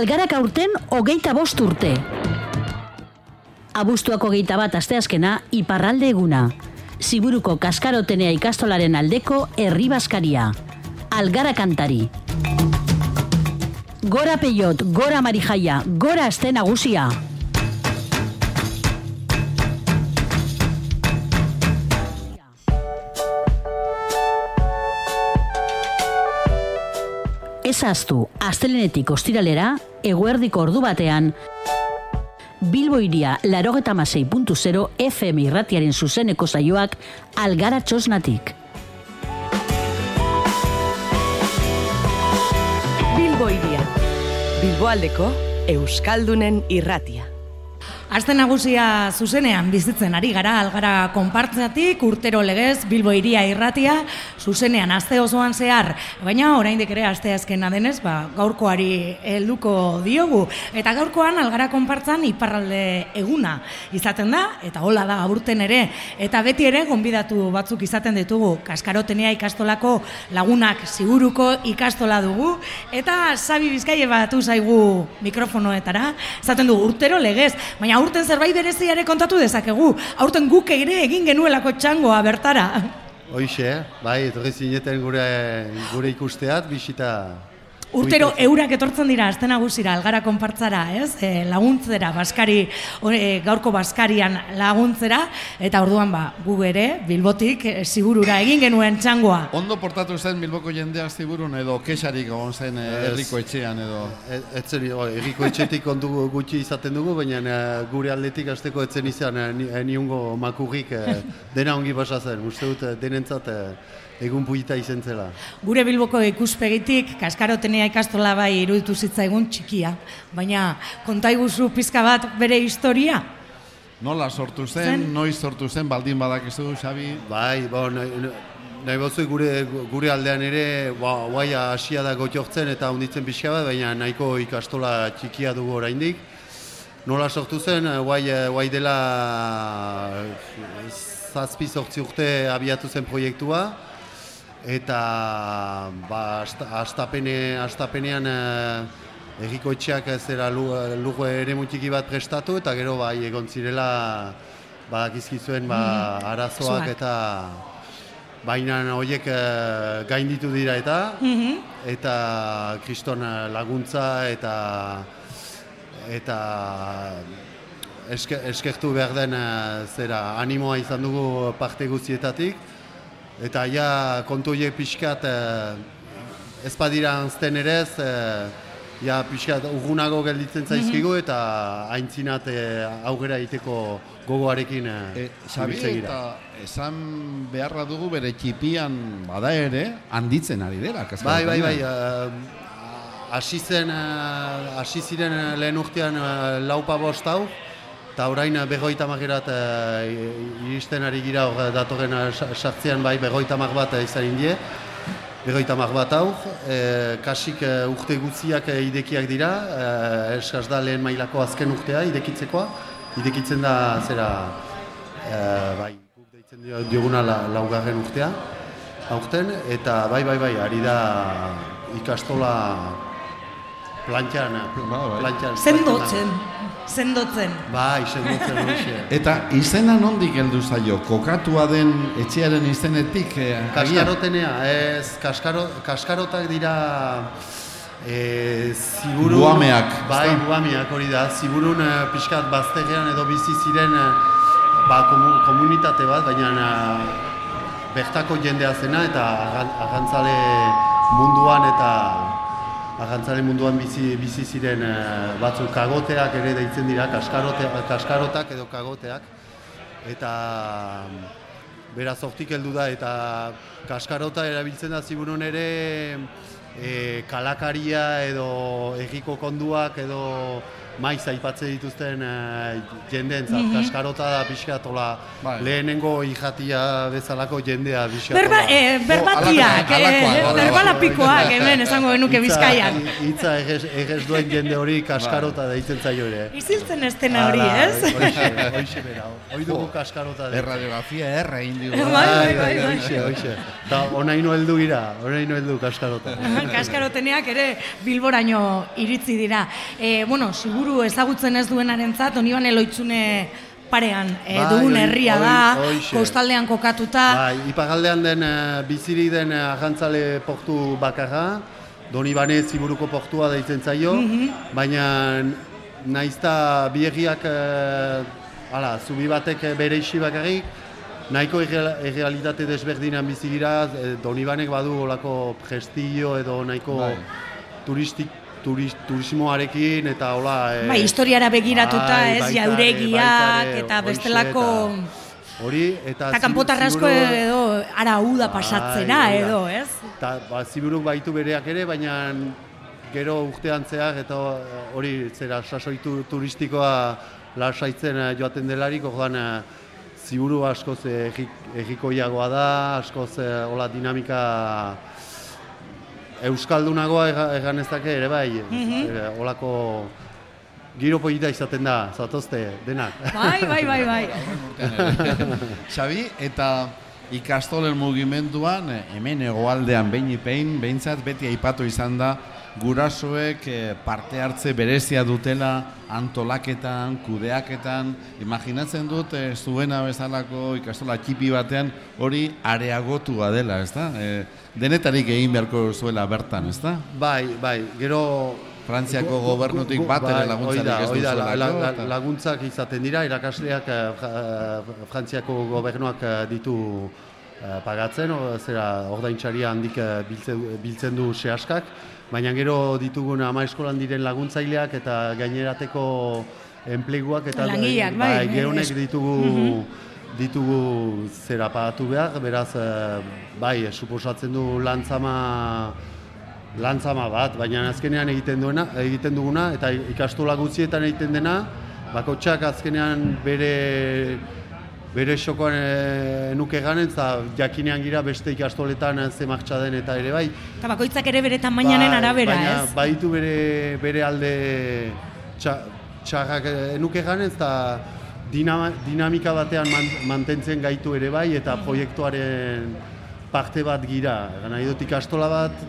Algarak aurten hogeita bost urte. Abuztuako hogeita bat asteazkena iparralde eguna. Ziburuko kaskarotenea ikastolaren aldeko herri baskaria. Algara kantari. Gora peiot, gora marijaia, gora aste nagusia. Ez aztu, astelenetik ostiralera, eguerdiko ordu batean, Bilbo iria larogeta FM irratiaren zuzeneko zaioak algara txosnatik. Bilbo iria, Bilbo aldeko Euskaldunen irratia. Aste nagusia zuzenean bizitzen ari gara algara konpartzatik urtero legez Bilbo iria irratia zuzenean aste osoan zehar. Baina oraindik ere aste azkena denez ba, gaurkoari helduko diogu. Eta gaurkoan algara konpartzan iparralde eguna izaten da eta hola da aburten ere. Eta beti ere gonbidatu batzuk izaten ditugu. Kaskarotenia ikastolako lagunak siguruko ikastola dugu. Eta Sabi Bizkaie batu zaigu mikrofonoetara. Izaten du urtero legez baina aurten zerbait bereziare kontatu dezakegu. Aurten guk ere egin genuelako txangoa bertara. Hoixe, bai, etorri zineten gure, gure ikusteat, bisita Urtero eurak etortzen dira azte nagusira algara konpartzara, ez? E, laguntzera baskari e, gaurko baskarian laguntzera eta orduan ba gu ere Bilbotik e, sigurura egin genuen txangoa. Ondo portatu zen Bilboko jendea ziburun edo kesarik egon zen e, herriko etxean edo etzen herriko etxetik ondu gutxi izaten dugu baina e, gure aldetik hasteko etzen izan eniungo makurrik dena ongi basa zen. Uste dut denentzat egun puita izen zela. Gure bilboko ikuspegitik, kaskarotenea ikastola bai iruditu egun txikia, baina kontaiguzu pizka bat bere historia? Nola sortu zen, zen? noiz sortu zen, baldin badak ez du, Xabi? Bai, bo, nahi, nahi gure, gure aldean ere, ba, guai hasia da gotxortzen eta hunditzen pixka bat, baina nahiko ikastola txikia dugu oraindik. Nola sortu zen, guai, guai dela zazpi sortzi urte abiatu zen proiektua, eta ba, astapene, astapenean eh, erriko etxeak zera lugu ere mutiki bat prestatu eta gero bai egon zirela ba, gizkizuen ba, mm. arazoak eta baina horiek eh, gainditu dira eta mm-hmm. eta kriston laguntza eta eta eske, eskertu behar den eh, zera animoa izan dugu parte guztietatik Eta ja kontu horiek pixkat eh, ez badira anzten ere ez, eh, ja pixkat urgunago gelditzen zaizkigu mhm. eta haintzinat eh, aurrera egiteko gogoarekin eh, e, eta esan beharra dugu bere txipian bada ere handitzen ari dira. Bai, bai, bai. Hasi zen, hasi ziren lehen urtean laupa bost hau, Eta orain eh, begoita magirat e, iristen ari gira hor eh, datorren sartzean bai begoita mag bat izan indie. Begoita mag bat hau, e, kasik urte guziak idekiak dira, e, eskaz da lehen mailako azken urtea idekitzekoa. Idekitzen da zera, e, bai, deitzen dioguna la, laugarren urtea, aurten, eta bai, bai, bai, ari da ikastola plantxan, plantxan. Zendotzen sendotzen. Bai, sendotzen hoxe. Eta izena nondik heldu zaio? Kokatua den etxearen izenetik? Eh, Kaskarotenea, ez, kaskaro, kaskarotak dira e, ziburu... Buameak. Bai, buameak hori da. Ziburun e, pixkat baztegean edo bizi ziren ba, komunitate bat, baina bertako jendea zena eta agantzale munduan eta agantzaren munduan bizi, bizi ziren e, batzuk kagoteak ere deitzen dira, kaskarotak edo kagoteak. Eta beraz hortik heldu da eta kaskarota erabiltzen da ziburon ere e, kalakaria edo egiko konduak edo maiz aipatze dituzten uh, jendeentzat mm -hmm. kaskarota da pixkatola bai. lehenengo ijatia bezalako jendea pixkatola. Berba, eh, berbatiak, oh, berbalapikoak hemen esango genuke bizkaian. Itza egez duen jende hori kaskarota bai. deitzen zaio ere. Iziltzen estena hori, ez? Hoixe bera, hoi dugu kaskarota. Erradiografia erra indi. Bai, bai, bai. Hoixe, hoixe. Ta onaino heldu gira, onaino heldu kaskarota. kaskaroteneak ere bilboraino iritzi dira. E, bueno, siguru ezagutzen ez duenarentzat, oniban eloitzune parean e, Bai, dugun oi- herria da, oixe. kostaldean kokatuta. Bai, ipagaldean den uh, biziri den uh, agantzale portu bakarra, Donibane ziburuko portua deitzen zaio, baina naizta bi herriak, uh, ala, zubi batek eh, bere isi bakarrik, nahiko erreal- errealitate desberdinan bizi dira, eh, Donibanek badu olako prestigio edo nahiko Bai. turistik, turis, turismoarekin eta hola... eh, Bai, historiara begiratuta, bai, ez, baita jauregiak baita eta bestelako... Hori, eta... Eta kanpotar asko ziburu- edo ara uda pasatzena Bai, da. edo, ez? Eta ba, ziburuk baitu bereak ere, baina gero urtean zehar eta hori zera sasoitu turistikoa lasaitzen eh, joaten delarik, orduan eh, ziburu askoz egikoiagoa da, askoz hola dinamika euskaldunagoa ega- egan ezake ere bai, eh, holako giro polita izaten da, zatozte, denak. Bai, bai, bai, bai. Xabi, eta ikastolen mugimenduan, eh, hemen egoaldean behin ipein, behintzat beti aipatu izan da, gurasoek eh, parte hartze berezia dutela antolaketan, kudeaketan, imaginatzen dut eh, zuena bezalako ikastola txipi batean hori areagotua dela, ez da? Eh, denetarik egin beharko zuela bertan, ez da? Bai, bai, gero Frantziako gobernutik bat ere bai, laguntzarik ez la- laguntzak izaten dira, irakasleak Fra- Frantziako gobernuak ditu pagatzen, zera ordaintzaria handik biltzen, biltzen du sehaskak, baina gero ditugun ama eskolan diren laguntzaileak eta gainerateko enpleguak eta Langileak, bai, bai, geronek es- ditugu ditugu zera pagatu behar, beraz, eh, bai, suposatzen du lantzama lantzama bat, baina azkenean egiten duena, egiten duguna eta ikastola guztietan egiten dena, bakotxak azkenean bere bere xokoan e, nuke ganen, eta jakinean gira beste ikastoletan eh, ze martxa den eta ere bai. Eta bakoitzak ere bere tamainaren Bai, arabera, baina ez? baditu bere, bere alde txa, txarrak eh, nuke ganen, eta dinama, dinamika batean man, mantentzen gaitu ere bai, eta proiektuaren parte bat gira. Nahi dut ikastola bat,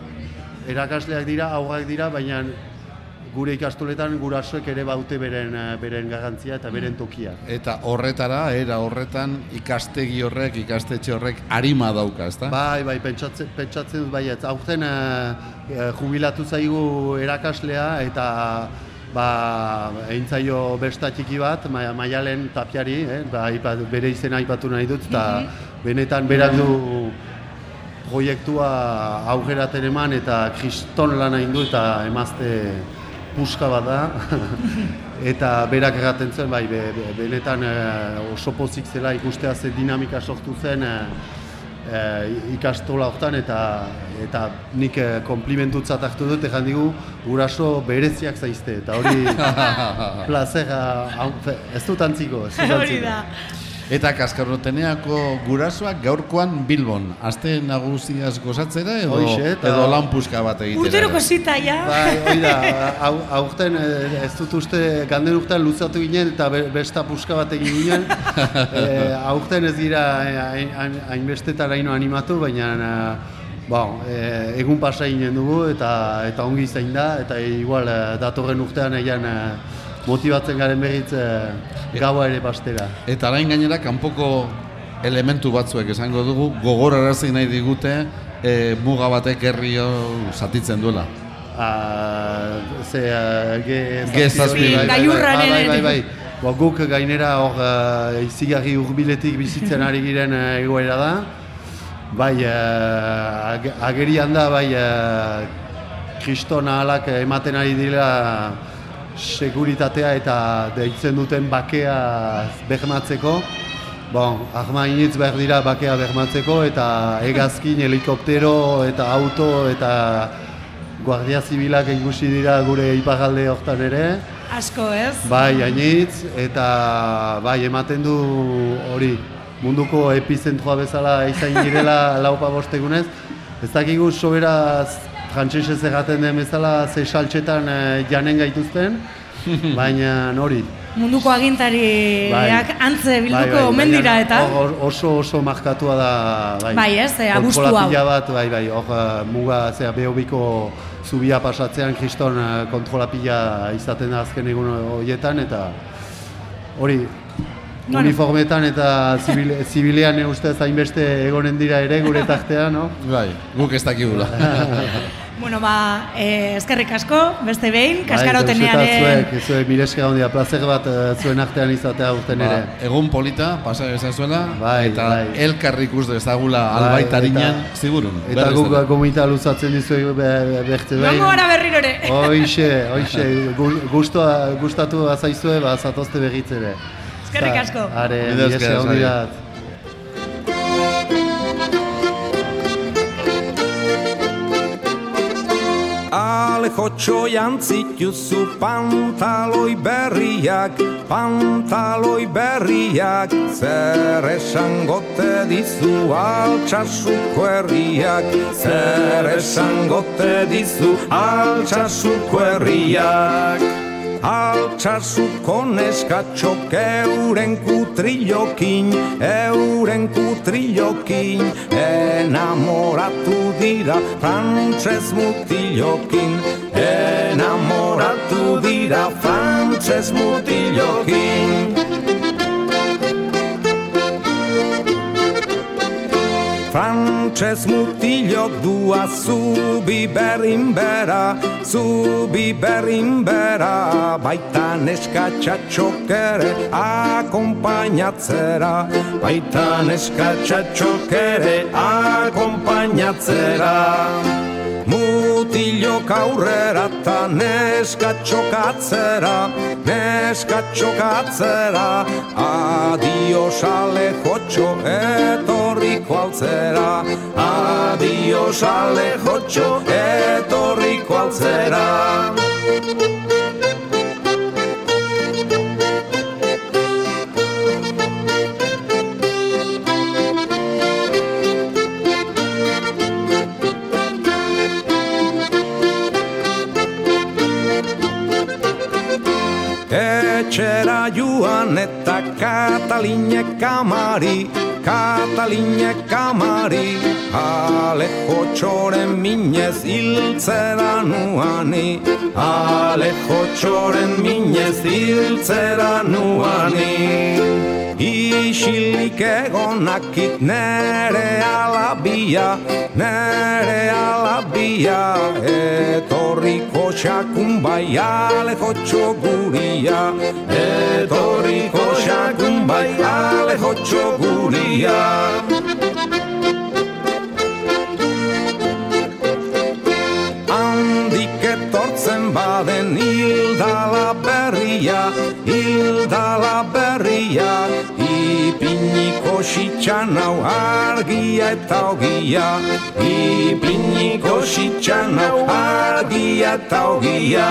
erakasleak dira, aurrak dira, baina gure ikastoletan gurasoek ere baute beren, eh, beren garrantzia eta beren tokia. Eta horretara, era horretan ikastegi horrek, ikastetxe horrek arima dauka, ezta? Bai, bai, pentsatzen, pentsatzen dut baietz. Aurten eh, eh, jubilatu zaigu erakaslea eta ba, egin zaio besta txiki bat, ma, maialen tapiari, eh, ba, aipat- bere izena aipatu nahi dut, eta benetan berak du proiektua aurreraten eman eta kriston lan egin du eta emazte puska bat da. eta berak erraten zen, bai, be, be- benetan eh, oso pozik zela ikustea ze dinamika sortu zen eh, eh, ikastola hortan eta eta nik eh, konplimentutzat hartu dut egan digu guraso bereziak zaizte eta hori plazera ez dut antziko, ez dut antziko. Eta kaskarroteneako gurasoak gaurkoan Bilbon. Aste nagusiaz gozatzera edo, eta- edo lan puska bat egitera. Urteroko zita, ja? Bai, hori da, aurten eh, ez dut uste ganden urtean luzatu ginen eta be- besta puska bat egin ginen. e, aurten ez dira eh, hain- hain- hainbestetan haino animatu, baina bon, eh, egun pasa ginen dugu eta eta ongi zain da, eta igual datorren urtean egin motibatzen garen berriz eh, gaua ere pastera. Eta orain gainera kanpoko elementu batzuek esango dugu gogorarazi nahi digute e, muga batek herri zatitzen duela. Ah, ze, uh, ge, Ge zazpi, bai, bai, bai, bai, bai. Ba, guk gainera hor uh, izigarri urbiletik bizitzen ari giren uh, egoera da. Bai, uh, ag- agerian da, bai, uh, kriston ahalak ematen ari dira seguritatea eta deitzen duten bakea bermatzeko. Bon, arma initz behar dira bakea bermatzeko eta hegazkin, helikoptero eta auto eta guardia zibilak ikusi dira gure iparralde hortan ere. Asko, ez? Bai, hainitz, eta bai, ematen du hori munduko epizentroa bezala izan girela laupa bostegunez. Ez dakigu soberaz frantsesez erraten den bezala ze saltxetan eh, janen gaituzten, baina hori. Munduko agintariak bai. antze bilduko bai, bai, omen dira eta oso oso markatua da bai, bai ez, e, abustu hau bat, bai, bai, hor eh, muga, zera, behobiko zubia pasatzean kriston eh, kontrolapila izaten da azken egun horietan eta hori uniformetan eta zibil, zibilean ustez hainbeste egonen dira ere gure tartean, no? Bai, guk ez dakigula. Bueno, ba, eh, eskerrik asko, beste behin, bai, kaskarotenearen... Bai, zuek, mireske gaundia, plazer bat eh, zuen artean izatea urten ba, ere. Egun polita, pasa ezazuela, bai, eta bai. elkarrik uste ezagula bai, albaitarinan, zigurun. Eta guk gomita luzatzen dizu be, behte behin. Gongo gara berriro ere. Hoixe, hoixe, gustatu azaizue, ba, zatozte begitzere. Eskerrik asko. Are, mireske gaundia. Ale jotxo jantzituzu pantaloi berriak, pantaloi berriak, zer esan gote dizu altxasuko herriak, zer esan gote dizu altxasuko herriak. Altxasuko neskatxok euren kutrillokin, euren kutrillokin Enamoratu dira frantzez mutillokin Enamoratu dira frantzez mutillokin Frantses mutilok dua zubi berrin bera, zubi berrin bera, baita neska txatxok ere akompainatzera, baita neska txatxok ere akompainatzera. Mutilok aurrera ta neska txokatzera, neska txokatzera, adio sale jotxo etorriko altzera, adio sale jotxo Kataline kamari, Alejo txoren minez hiltzera nuani, Alejo txoren minez hiltzera nuani. Isilik egonakit nere alabia, nere alabia. Etorriko xakun bai alejo txoguria Etorriko bai alejo txoguria Handik etortzen baden hildala berria Hildala berria. Ipiniko xitxan hau argia eta ogia. Ipiniko xitxan hau argia eta ogia